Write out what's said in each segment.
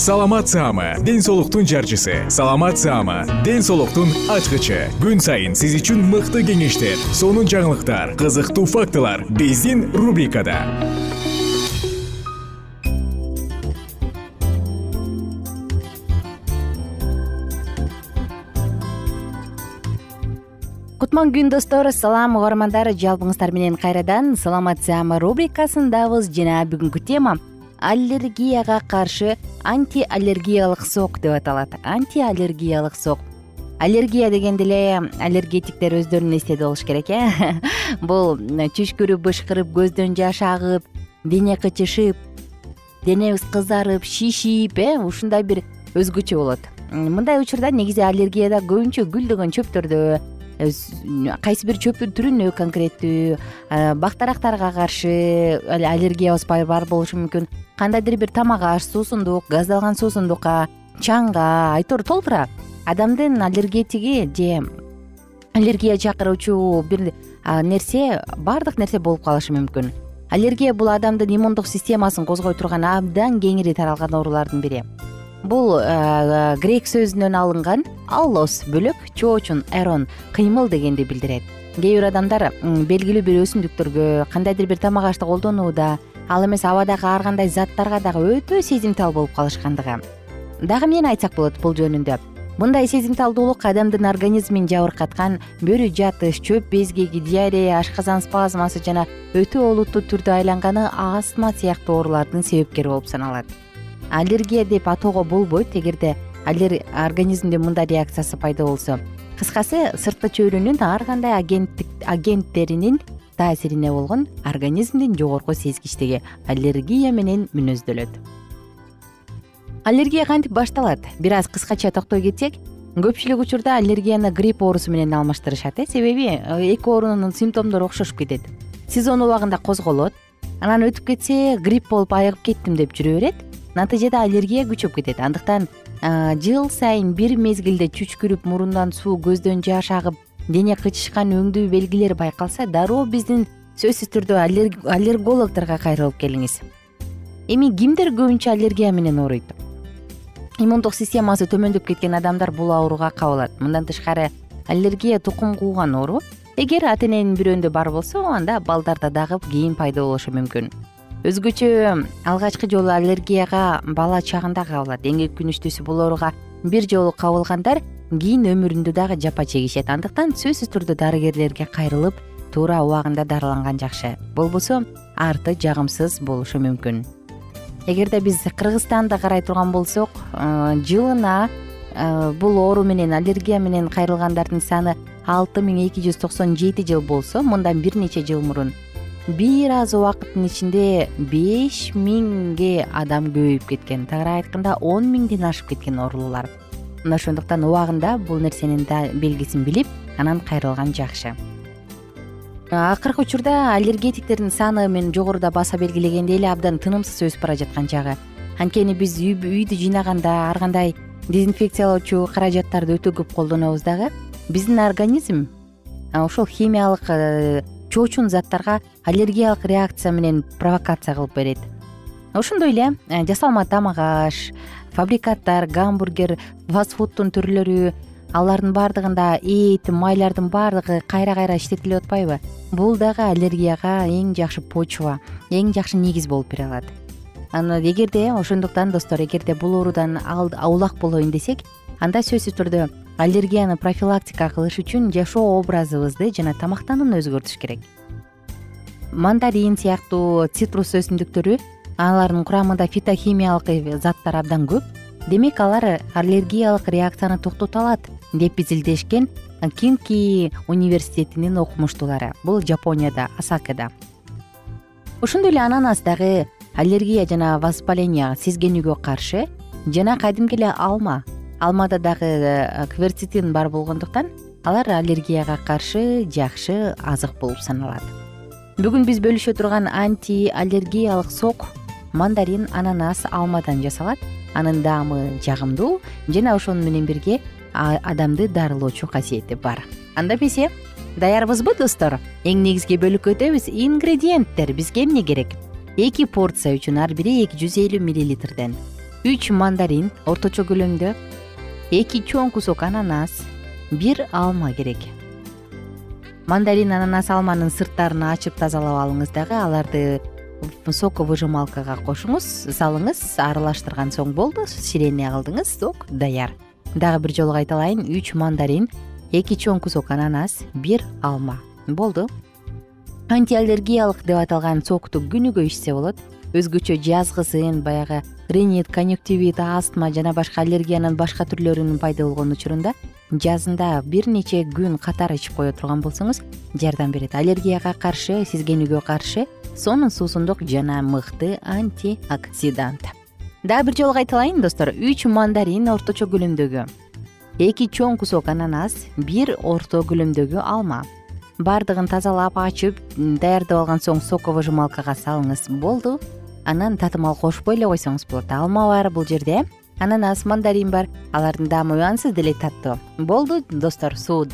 саламат саама ден соолуктун жарчысы. Саламат саама ден соолуктун ачкычы. Күн сайын сиз үчүн мыкты кеңештер сонун жаңылыктар кызыктуу фактылар биздин рубрикада. Кутман күн достор салам угармандар жалпыңыздар менен кайрадан саламат саама рубрикасындабыз. Жана бүгүнкү тема аллергияга каршы антиаллергиялык сок деп аталат. Антиаллергиялык сок. Аллергия дегенде эле аллергетиктер өздөрүн эстеди болуш керек э? Бул түшкүрүп бышкырып көздөн жаш агып дене кычышып денебиз кызарып шишип э? Ушундай бир өзгөчө болот. Мындай учурда негизи аллергияда көбүнчө гүлдөгөн чөптөрдө кайсы бир чөптүн түрүнө конкреттүү бактарактарга каршы аллергиябыз бар болушу мүмкүн. Кандайдыр бир тамак аш суусундук газдалган суусундукка чаңга айтор толтура. Адамдын аллергетиги же аллергия чакыруучу бир нерсе баардык нерсе болуп калышы мүмкүн. Аллергия бул адамдын иммундук системасын козгой турган абдан кеңири таралган оорулардын бири бул грек сөзүнөн алынган аллос бөлөк чоочун эрон кыймыл дегенди билдирет. Кээ бир адамдар белгилүү бир өсүмдүктөргө кандайдыр бир тамак ашты колдонууда ал эмес абадагы ар кандай заттарга дагы өтө сезимтал болуп калышкандыгы дагы эмнени айтсак болот бул жөнүндө? Мындай сезимталдуулук адамдын организмин жабыркаткан бөрү жатыш чөп безгеги диарея ашказан спазмасы жана өтө олуттуу түрдө айланганы астма сыяктуу оорулардын себепкери болуп саналат аллергия деп атоого болбойт эгерде организмде мындай реакциясы пайда болсо. Кыскасы сырткы чөйрөнүн ар кандай агенттеринин таасирине болгон организмдин жогорку сезгичтиги аллергия менен мүнөздөлөт аллергия кантип башталат? Бир аз кыскача токтой кетсек көпчүлүк учурда аллергияны грипп оорусу менен алмаштырышат э? Себеби э, эки оорунун симптомдору окшошуп кетет. Сезон убагында козголот анан өтүп кетсе грипп болуп айыгып кеттим деп жүрө берет натыйжада аллергия күчөп кетет. Андыктан жыл сайын бир мезгилде чүчкүрүп мурундан суу көздөн жаш агып дене кычышкан өңдүү белгилер байкалса дароо биздин сөзсүз түрдө аллергологдорго кайрылып келиңиз. Эми кимдер көбүнчө аллергия менен ооруйт? Иммундук системасы төмөндөп кеткен адамдар бул ооруга кабылат мындан тышкары аллергия тукум кууган оору эгер ата эненин бирөөндө бар болсо анда балдарда дагы кийин пайда болушу мүмкүн өзгөчө алгачкы жолу аллергияга бала чагында кабылат эң өкүнүчтүүсү бул ооруга бир жолу кабылгандар кийин өмүрүндө дагы жапа чегишет. Андыктан сөзсүз түрдө дарыгерлерге кайрылып туура убагында дарыланган жакшы. Болбосо арты жагымсыз болушу мүмкүн. Эгерде биз кыргызстанды карай турган болсок э, жылына э, бул оору менен аллергия менен кайрылгандардын саны алты миң эки жүз токсон жети жыл болсо мындан бир нече жыл мурун бир аз убакыттын ичинде беш миңге адам көбөйүп кеткен. Тагыраак айтканда он миңден ашып кеткен оорулуулар. Мына ошондуктан убагында бул нерсенин да белгисин билип анан кайрылган жакшы. Акыркы учурда аллергетиктердин саны мен жогоруда баса белгилегендей эле абдан тынымсыз өсүп бара жаткан чагы анткени биз үйдү жыйнаганда ар кандай дезинфекциялоочу каражаттарды өтө көп колдонобуз дагы. Биздин организм ошол химиялык э, чоочун заттарга аллергиялык реакция менен провокация кылып берет. Ошондой эле э, жасалма тамак аш фабрикаттар гамбургер фаст фудтун түрлөрү алардын баардыгында эт майлардын баардыгы кайра кайра иштетилип атпайбы? Бул дагы аллергияга эң жакшы почва эң жакшы негиз болуп бере алат. Анан эгерде ошондуктан достор эгерде бул оорудан аулак болоюн десек анда сөзсүз түрдө аллергияны профилактика кылыш үчүн жашоо образыбызды жана тамактанууну өзгөртүш керек. Мандарин сыяктуу цитрус өсүмдүктөрү алардын курамында фитохимиялык заттар абдан көп. Демек алар аллергиялык реакцияны токтото алат деп изилдешкен кинки университетинин окумуштуулары бул жапонияда асакада ошондой эле ананас дагы аллергия жана воспаление сезгенүүгө каршы жана кадимки эле алма алмада дагы э, кверцитин бар болгондуктан алар аллергияга каршы жакшы азык болуп саналат. Бүгүн биз бөлүшө турган антиаллергиялык сок мандарин ананас алмадан жасалат. Анын даамы жагымдуу жана ошону менен бирге адамды дарылоочу касиети бар. Анда эмесе даярбызбы достор? Эң негизги бөлүккө өтөбүз ингредиенттер. Бизге эмне керек? Эки порция үчүн ар бири эки жүз элүү миллилитрден. Үч мандарин орточо көлөмдө эки чоң кусок ананас бир алма керек. Мандарин ананас алманын сырттарын ачып тазалап алыңыз дагы аларды соковыжималкага кошуңуз салыңыз аралаштырган соң болду сирение кылдыңыз сок даяр. Дагы бир жолу кайталайын үч мандарин эки чоң кусок ананас бир алма. Болду. Антиаллергиялык деп аталган сокту күнүгө ичсе болот. Өзгөчө жазгысын баягы ринит конъюктивит астма жана башка аллергиянын башка түрлөрүнүн пайда болгон учурунда жазында бир нече күн катар ичип кое турган болсоңуз жардам берет. Аллергияга каршы сезгенүүгө каршы сонун суусундук жана мыкты антиоксидант. Дагы бир жолу кайталайын достор. Үч мандарин орточо көлөмдөгү эки чоң кусок ананас бир орто көлөмдөгү алма. Баардыгын тазалап ачып даярдап алган соң соковыжималкага салыңыз. Болду анан татымал кошпой эле койсоңуз болот алма бар бул жерде ананас мандарин бар. Алардын даамы ансыз деле таттуу болду достор суу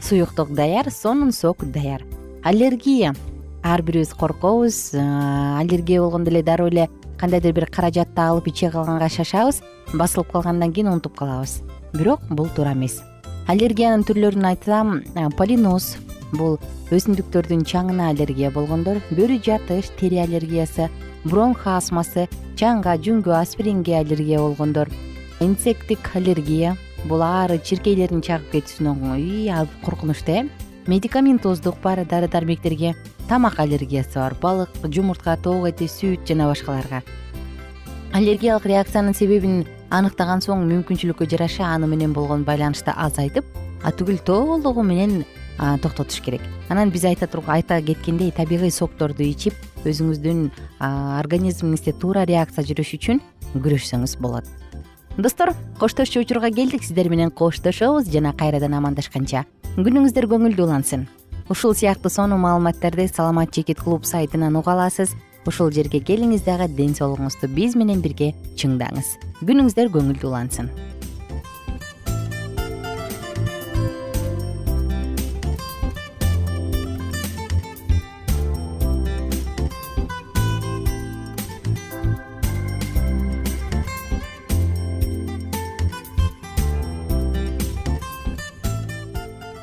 суюктук даяр сонун сок даяр. Аллергия. Ар бирибиз коркобуз аллергия болгондо эле дароо эле кандайдыр бир каражатты алып иче калганга шашабыз басылып калгандан кийин унутуп калабыз. Бирок бул туура эмес. Аллергиянын түрлөрүн айтсам полиноз бул өсүмдүктөрдүн чаңына аллергия болгондор бөрү жатыш тери аллергиясы бронх астмасы чаңга жүнгө аспиринге аллергия болгондор. Инсектик аллергия бул ары чиркейлердин чагып кетүүсүнөн коркунучтуу э? Медикаментоздук бар дары дармектерге тамак аллергиясы бар. Балык жумуртка тоок эти сүт жана башкаларга. Аллергиялык реакциянын себебин аныктаган соң мүмкүнчүлүккө жараша аны менен болгон байланышты азайтып атүгүл толугу менен токтотуш керек. Анан биз айта кеткендей табигый сокторду ичип өзүңүздүн организмиңизде туура реакция жүрүш үчүн күрөшсөңүз болот. Достор коштошчу учурга келдик. Сиздер менен коштошобуз жана кайрадан амандашканча. Күнүңүздөр көңүлдүү улансын. Ушул сыяктуу сонун маалыматтарды саламат чекит клуб сайтынан уга аласыз. Ушул жерге келиңиз дагы ден соолугуңузду биз менен бирге чыңдаңыз. Күнүңүздөр көңүлдүү улансын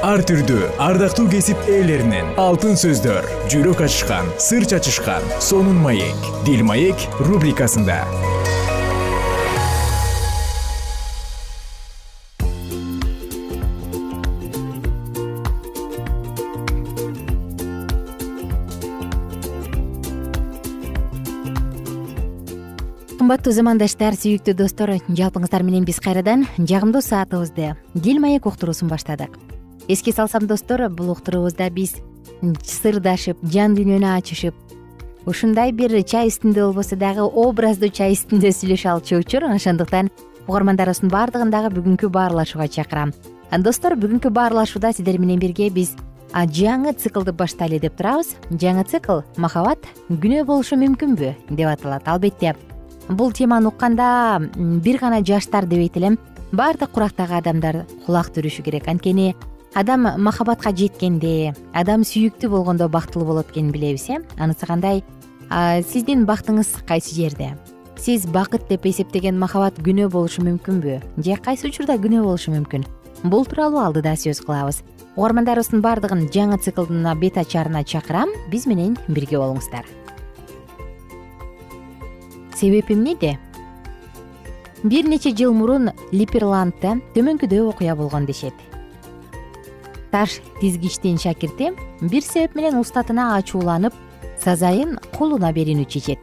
ар түрдүү ардактуу кесип ээлеринен. Алтын сөздөр жүрөк ачышкан сыр чачышкан сонун маек. Дил маек рубрикасында. Кымбаттуу замандаштар сүйүктүү достор жалпыңыздар менен биз кайрадан жагымдуу саатыбызды дил маек уктуруусун баштадык эске салсам достор бул уктуруубузда биз сырдашып жан дүйнөнү ачышып ушундай бир чай үстүндө болбосо дагы образдуу чай үстүндө сүйлөшө алчу учур ошондуктан угармандарыбыздын баардыгын дагы бүгүнкү баарлашууга чакырам. Достор бүгүнкү баарлашууда сиздер менен бирге биз жаңы циклды баштайлы деп турабыз. Жаңы цикл махабат күнөө болушу мүмкүнбү деп аталат албетте. Бул теманы укканда бир гана жаштар дебейт элем баардык курактагы адамдар кулак түрүшү керек. Анткени адам махабатка жеткенде адам сүйүктүү болгондо бактылуу болот экенин билебиз э? Анысы кандай? Сиздин бактыңыз кайсы жерде? Сиз бакыт деп эсептеген махабат күнөө болушу мүмкүнбү? Же кайсы учурда күнөө болушу мүмкүн? Бул тууралуу алдыда сөз кылабыз. Угармандарыбыздын баардыгын жаңы циклдын бет ачаарына чакырам. Биз менен бирге болуңуздар. Себеби эмнеде бир нече жыл мурун липерландда төмөнкүдөй окуя болгон дешет таш тизгичтин шакирти бир себеп менен устатына ачууланып сазайын кулуна берүүнү чечет.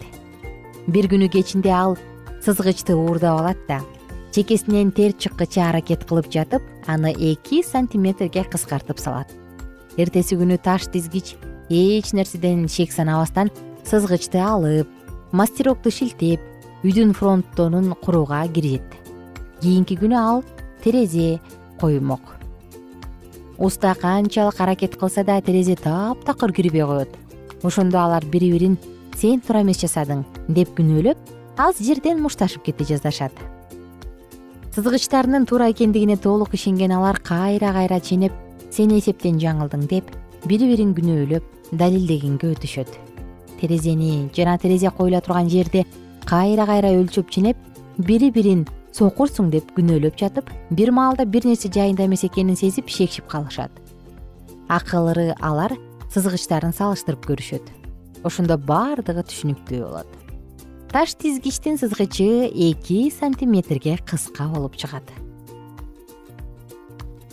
Бир күнү кечинде ал сызгычты уурдап алат да чекесинен тер чыккыча аракет кылып жатып аны эки сантиметрге кыскартып салат. Эртеси күнү таш тизгич эч нерседен шек санабастан сызгычты алып мастерокту шилтеп үйдүн фронттонун курууга киришет. Кийинки күнү ал терезе коймок уста канчалык аракет кылса да терезе таптакыр кирбей коет. Ошондо алар бири бирин сен туура эмес жасадың деп күнөөлөп аз жерден мушташып кете жаздашат. Сызгычтарынын туура экендигине толук ишенген алар кайра кайра ченеп сен эсептен жаңылдың деп бири бирин күнөөлөп далилдегенге өтүшөт. Терезени жана терезе коюла турган жерди кайра кайра өлчөп ченеп бири бирин сокурсуң деп күнөөлөп жатып бир маалда бир нерсе жайында эмес экенин сезип шекшип калышат. Акылы алар сызгычтарын салыштырып көрүшөт. Ошондо баардыгы түшүнүктүү болот. Таш тизгичтин сызгычы эки сантиметрге кыска болуп чыгат.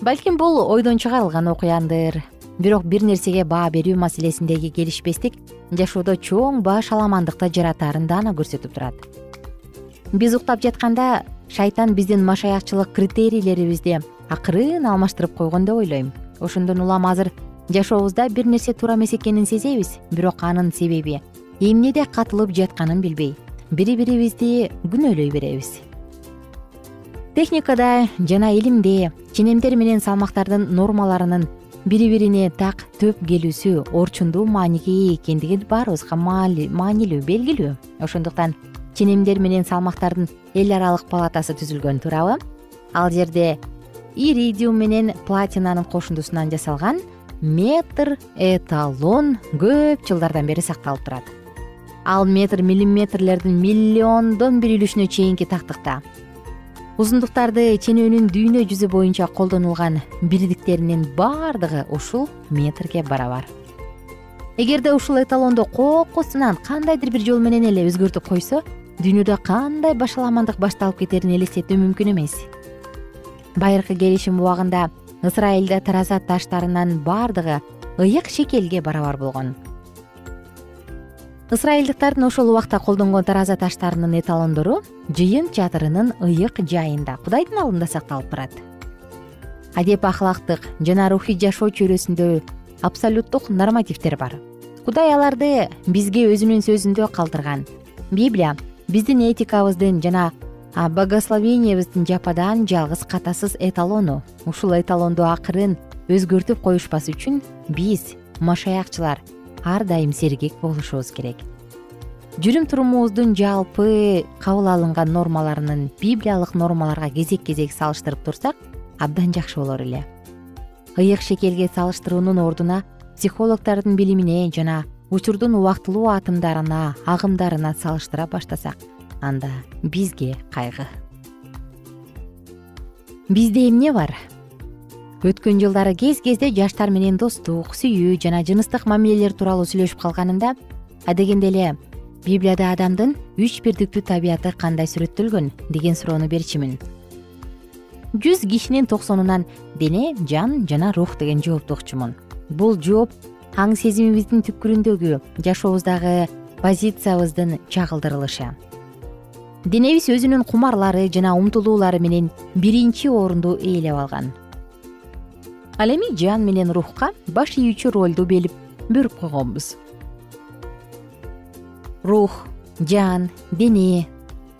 Балким бул ойдон чыгарылган окуяндыр. Бирок бир нерсеге баа берүү маселесиндеги келишпестик жашоодо чоң баш аламандыкты жаратаарын даана көрсөтүп турат. Биз уктап жатканда шайтан биздин машаякчылык критерийлерибизди акырын алмаштырып койгон деп ойлойм. Ошондон улам азыр жашообузда бир нерсе туура эмес экенин сезебиз бирок анын себеби эмнеде катылып жатканын билбей бири бирибизди күнөөлөй беребиз. Техникада жана илимде ченемдер менен салмактардын нормаларынын бири бирине так төп келүүсү орчундуу мааниге ээ экендиги баарыбызга маанилүү белгилүү. Ошондуктан ченемдер менен салмактардын эл аралык палатасы түзүлгөн туурабы ал жерде иридиум менен платинанын кошундусунан жасалган метр эталон көп жылдардан бери сакталып турат. Ал метр миллиметрлердин миллиондон бир үлүшүнө чейинки тактыкта узундуктарды ченөөнүн дүйнө жүзү боюнча колдонулган бирдиктеринин баардыгы ушул метрге барабар. Эгерде ушул эталонду кокусунан кандайдыр бир жол менен эле өзгөртүп койсо дүйнөдө кандай башаламандык башталып кетерин элестетүү мүмкүн эмес. Байыркы келишим убагында ысрайылда тараза таштарынын баардыгы ыйык шекелге барабар болгон. Ысрайылдыктардын ошол убакта колдонгон тараза таштарынын эталондору жыйын чатырынын ыйык жайында кудайдын алдында сакталып турат адеп ахлактык жана рухий жашоо чөйрөсүндө абсолюттук нормативдер бар. Кудай аларды бизге өзүнүн сөзүндө калтырган. Библия биздин этикабыздын жана богословениябыздын жападан жалгыз катасыз эталону ушул эталонду акырын өзгөртүп коюшпас үчүн биз машаякчылар ар дайым сергек болушубуз керек. Жүрүм турумубуздун жалпы кабыл алынган нормаларынын библиялык нормаларга кезек кезек салыштырып турсак абдан жакшы болор эле. ыйык шекелге салыштыруунун ордуна психологдордун билимине жана учурдун убактылуу атымдарына агымдарына салыштыра баштасак анда бизге кайгы. Бизде эмне бар? Өткөн жылдары кез кезде жаштар менен достук сүйүү жана жыныстык мамилелер тууралуу сүйлөшүп калганымда адегенде эле библияда адамдын үч бирдиктүү табияты кандай сүрөттөлгөн? деген суроону берчүмүн жүз кишинин токсонунан дене жан жана рух деген жоопту укчумун бул жооп аң сезимибиздин түпкүрүндөгү жашообуздагы позициябыздын чагылдырылышы. Денебиз өзүнүн кумарлары жана умтулуулары менен биринчи орунду ээлеп алган. Ал эми жан менен рухка баш ийүүчү ролду белип бөлүп койгонбуз. Рух жан дене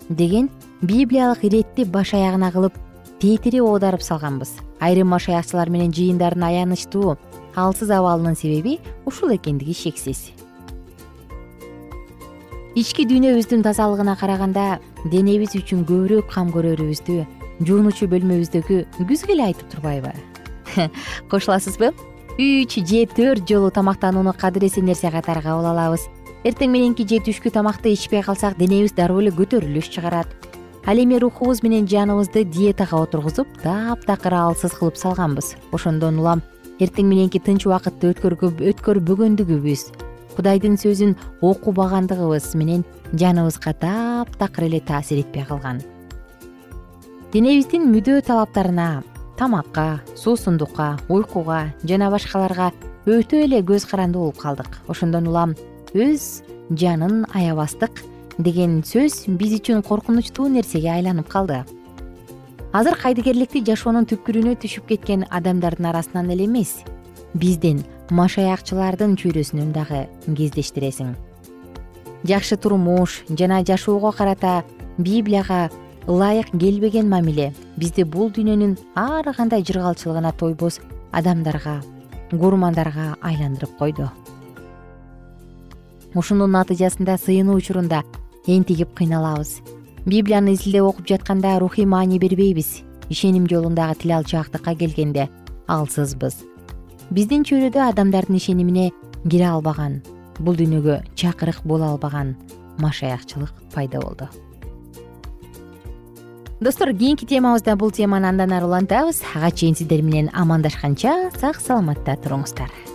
деген библиялык иретти баш аягына кылып тетирип оодарып салганбыз. Айрым машаякчылар менен жыйындардын аянычтуу алсыз абалынын себеби ушул экендиги шексиз. Ички дүйнөбүздүн тазалыгына караганда денебиз үчүн көбүрөөк кам көрөрүбүздү жуунуучу бөлмөбүздөгү күзгү эле айтып турбайбы? Кошуласызбы? Үч же төрт жолу тамактанууну кадырлесе нерсе катары кабыл алабыз. Эртең мененки же түшкү тамакты ичпей калсак денебиз дароо эле көтөрүлүш чыгарат. Ал эми рухубуз менен жаныбызды диетага отургузуп таптакыр алсыз кылып салганбыз. Ошондон улам эртең мененки тынч убакытты өткөрбөгөндүгүбүз. Кудайдын сөзүн окубагандыгыбыз менен жаныбызга таптакыр эле таасир этпей калган. Денебиздин мүдөө талаптарына тамакка суусундукка уйкуга жана башкаларга өтө эле көз каранды болуп калдык. Ошондон улам өз жанын аябастык деген сөз биз үчүн коркунучтуу нерсеге айланып калды азыр кайдыгерликти жашоонун түпкүрүнө түшүп кеткен адамдардын арасынан эле эмес. Биздин машаякчылардын чөйрөсүнөн дагы кездештиресиң. Жакшы турмуш жана жашоого карата библияга ылайык келбеген мамиле бизди бул дүйнөнүн ар кандай жыргалчылыгына тойбоз адамдарга курмандарга айландырып койду. Ушунун натыйжасында сыйынуу учурунда энтигип кыйналабыз библияны изилдеп окуп жатканда рухий маани бербейбиз. Ишеним жолундагы тил алчаактыкка келгенде алсызбыз. Биздин чөйрөдө адамдардын ишенимине кире албаган бул дүйнөгө чакырык боло албаган машаякчылык пайда болду. Достор кийинки темабызда бул теманы андан ары улантабыз. Ага чейин сиздер менен амандашканча сак саламатта туруңуздар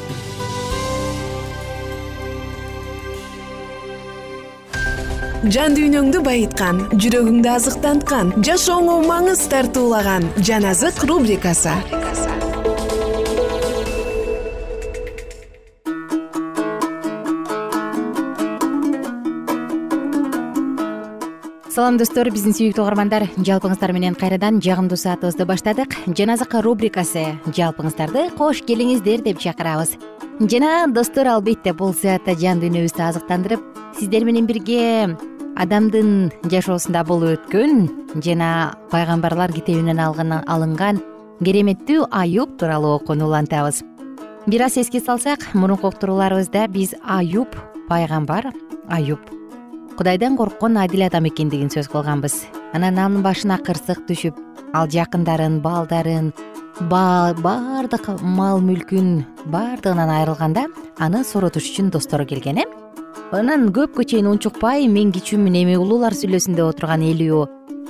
жан дүйнөңдү байыткан жүрөгүңдү азыктанткан жашооңо маңыз тартуулаган жан азык рубрикасы. Салам достор биздин сүйүктүү угармандар. Жалпыңыздар менен кайрадан жагымдуу саатыбызды баштадык. Жан азык рубрикасы. Жалпыңыздарды кош келиңиздер деп чакырабыз. Жана достор албетте бул саатта жан дүйнөбүздү азыктандырып сиздер менен бирге адамдын жашоосунда болуп өткөн жана пайгамбарлар китебинен алынган кереметтүү аюб тууралуу окууну улантабыз. Бир аз эске салсак мурунку уктурууларыбызда биз аюб пайгамбар аюб кудайдан корккон адил адам экендигин сөз кылганбыз. Анан анын башына кырсык түшүп ал жакындарын балдарын баардык мал мүлкүн баардыгынан айрылганда аны соротуш үчүн достору келген э анан көпкө чейин унчукпай мен кичүүмүн эми улуулар сүйлөсүндө отурган элүү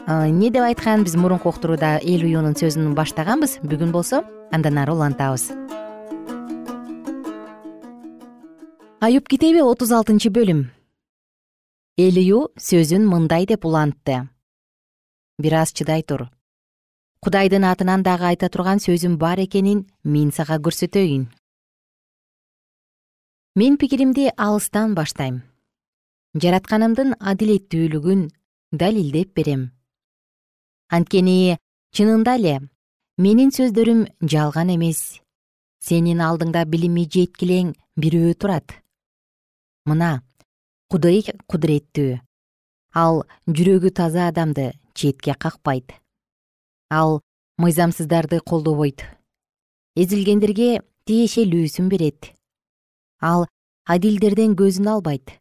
эмне деп айткан биз мурунку уктурууда эл уюунун сөзүн баштаганбыз. Бүгүн болсо андан ары улантабыз. Аюб китеби отуз алтынчы бөлүм. Элүү сөзүн мындай деп улантты. Бир аз чыдай тур. Кудайдын атынан дагы айта турган сөзүм бар экенин мен сага көрсөтөйүн мен пикиримди алыстан баштайм. Жаратканымдын адилеттүүлүгүн далилдеп берем. Анткени чынында эле менин сөздөрүм жалган эмес. Сенин алдыңда билими жеткилең бирөө турат. Мына кудай кудуреттүү. Ал жүрөгү таза адамды четке какпайт. Ал мыйзамсыздарды колдобойт. Эзилгендерге тиешелүүсүн берет ал адилдерден көзүн албайт.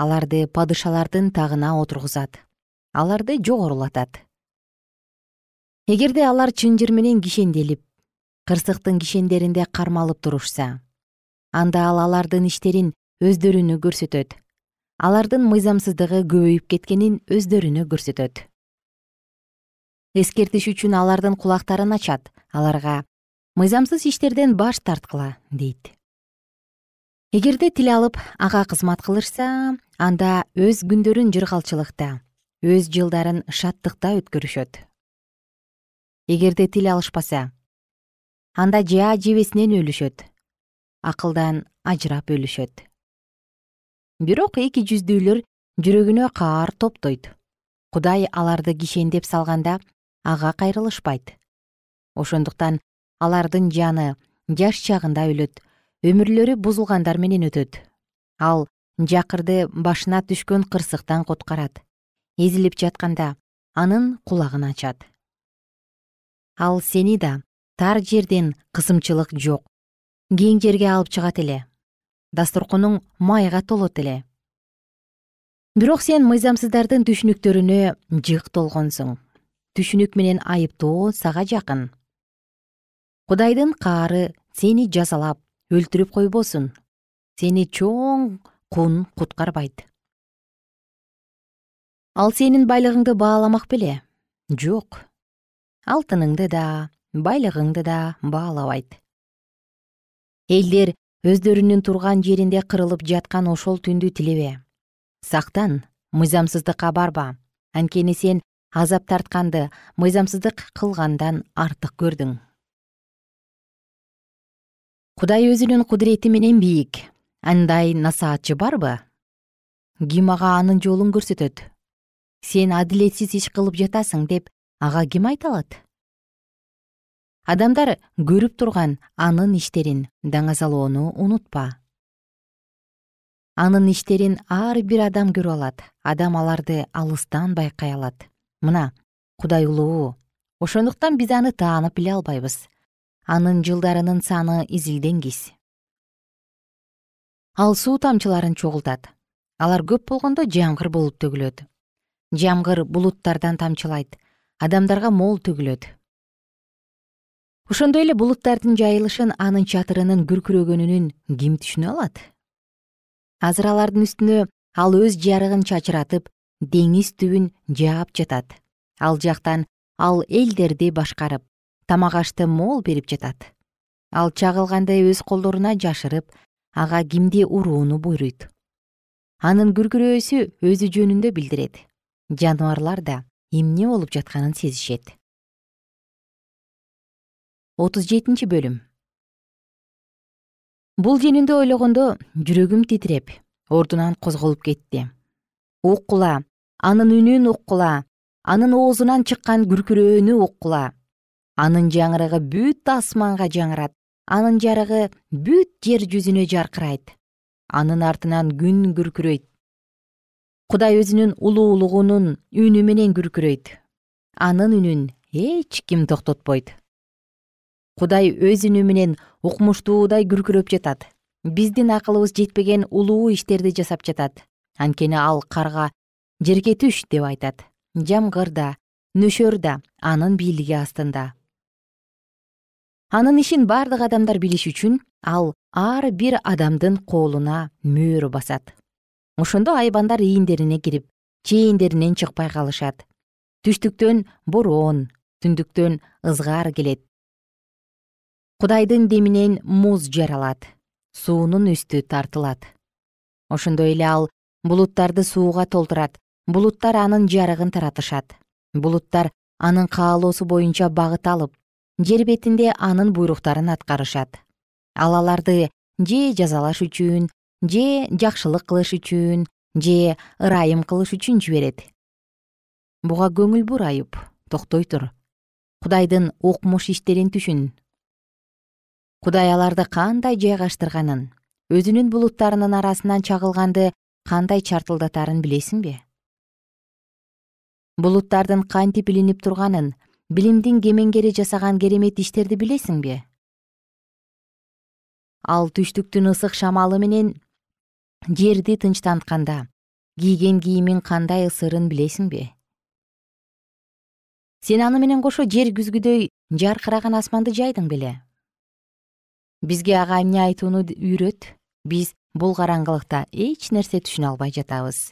Аларды падышалардын тагына отургузат. Аларды жогорулатат. Эгерде алар чынжыр менен кишенделип кырсыктын кишендеринде кармалып турушса анда ал алардын иштерин өздөрүнө көрсөтөт. Алардын мыйзамсыздыгы көбөйүп кеткенин өздөрүнө көрсөтөт. Эскертиш үчүн алардын кулактарын ачат. Аларга мыйзамсыз иштерден баш тарткыла дейт эгерде тил алып ага кызмат кылышса анда өз күндөрүн жыргалчылыкта өз жылдарын шаттыкта өткөрүшөт. Эгерде тил алышпаса анда жаа жебесинен өлүшөт акылдан ажырап өлүшөт. Бирок эки жүздүүлөр жүрөгүнө каар топтойт. Кудай аларды кишендеп салганда ага кайрылышпайт. Ошондуктан алардын жаны жаш чагында өлөт өмүрлөрү бузулгандар менен өтөт. Ал жакырды башына түшкөн кырсыктан куткарат эзилип жатканда анын кулагын ачат. Ал сени да тар жерден кысымчылык жок. Кең жерге алып чыгат эле. Дасторконуң майга толот эле. Бирок сен мыйзамсыздардын түшүнүктөрүнө жык толгонсуң. Түшүнүк менен айыптоо сага жакын. Кудайдын каары сени жазалап өлтүрүп койбосун. Сени чоң кун куткарбайт. Ал сенин байлыгыңды бааламак беле? Жок. Алтыныңды да байлыгыңды да баалабайт. Элдер өздөрүнүн турган жеринде кырылып жаткан ошол түндү тилебе. Сактан мыйзамсыздыкка барба. Анткени сен азап тартканды мыйзамсыздык кылгандан артык көрдүң кудай өзүнүн кудурети менен бийик. Андай насаатчы барбы? Ким ага анын жолун көрсөтөт? Сен адилетсиз иш кылып жатасың деп ага ким айта алат? Адамдар көрүп турган анын иштерин даңазалоону унутпа. Анын иштерин ар бир адам көрүп алат. Адам аларды алыстан байкай алат. Мына кудай улуу ошондуктан биз аны таанып биле албайбыз анын жылдарынын саны изилденгис. Ал суу тамчыларын чогултат. Алар көп болгондо жамгыр болуп төгүлөт. Жамгыр булуттардан тамчылайт. Адамдарга мол төгүлөт. Ошондой эле булуттардын жайылышын анын чатырынын күркүрөгөнүнүн ким түшүнө алат? Азыр алардын үстүнө ал өз жарыгын чачыратып деңиз түбүн жаап жатат. Ал жактан ал элдерди башкарып тамак ашты мол берип жатат. Ал чагылганды өз колдоруна жашырып ага кимди урууну буйруйт. Анын күркүрөөсү өзү жөнүндө билдирет. Жаныбарлар да эмне болуп жатканын сезишет. Отуз жетинчи бөлүм. Бул жөнүндө ойлогондо жүрөгүм титиреп ордунан козголуп кетти. Уккула анын үнүн уккула анын оозунан чыккан күркүрөөнү уккула анын жаңырыгы бүт асманга жаңырат. Анын жарыгы бүт жер жүзүнө жаркырайт. Анын артынан күн күркүрөйт. Кудай өзүнүн улуулугунун үнү менен күркүрөйт. Анын үнүн эч ким токтотпойт. Кудай өз үнү менен укмуштуудай күркүрөп жатат. Биздин акылыбыз жетпеген улуу иштерди жасап жатат. Анткени ал карга жерге түш деп айтат. Жамгыр да нөшөр да анын бийлиги астында анын ишин бардык адамдар билиш үчүн ал ар бир адамдын колуна мөөрө басат. Ошондо айбандар ийиндерине кирип чээндеринен чыкпай калышат. Түштүктөн бороон түндүктөн ызгаар келет. Кудайдын деминен муз жаралат суунун үстү тартылат. Ошондой эле ал булуттарды сууга толтурат булуттар анын жарыгын таратышат. Булуттар анын каалоосу боюнча багыт алып жер бетинде анын буйруктарын аткарышат. Ал аларды же жазалаш үчүн же жакшылык кылыш үчүн же ырайым кылыш үчүн жиберет. Буга көңүл бур аюп токтой тур. Кудайдын укмуш иштерин түшүн. Кудай аларды кандай жайгаштырганын өзүнүн булуттарынын арасынан чагылганды кандай чартылдатарын билесиңби булуттардын кантип илинип турганын билимдин кемеңгери жасаган керемет иштерди билесиңби? Ал түштүктүн ысык шамалы менен жерди тынчтантканда кийген кийимин кандай ысырын билесиңби? Сен аны менен кошо жер күзгүдөй жаркыраган асманды жайдың беле. Бизге ага эмне айтууну үйрөт. Биз бул караңгылыкта эч нерсе түшүнө албай жатабыз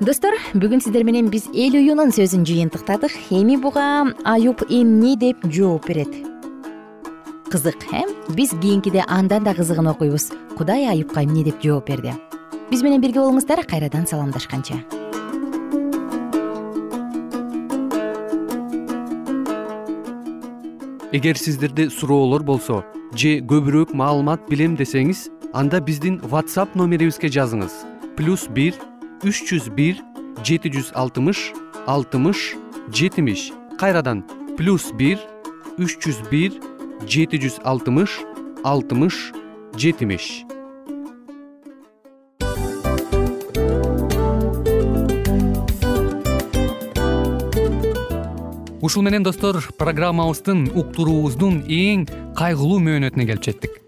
достор бүгүн сиздер менен биз эл уюнун сөзүн жыйынтыктадык. Эми буга аюп эмне деп жооп берет? Кызык э? Биз кийинкиде андан да кызыгын окуйбуз. Кудай аюпка эмне деп жооп берди? Биз менен бирге болуңуздар кайрадан саламдашканча. Эгер сиздерде суроолор болсо же көбүрөөк маалымат билем десеңиз анда биздин whatsapp номерибизге жазыңыз. Плюс бир үч жүз бир жети жүз алтымыш алтымыш жетимиш. Кайрадан плюс бир үч жүз бир жети жүз алтымыш алтымыш жетимиш. Ушул менен достор программабыздын уктуруубуздун эң кайгылуу мөөнөтүнө келип жеттик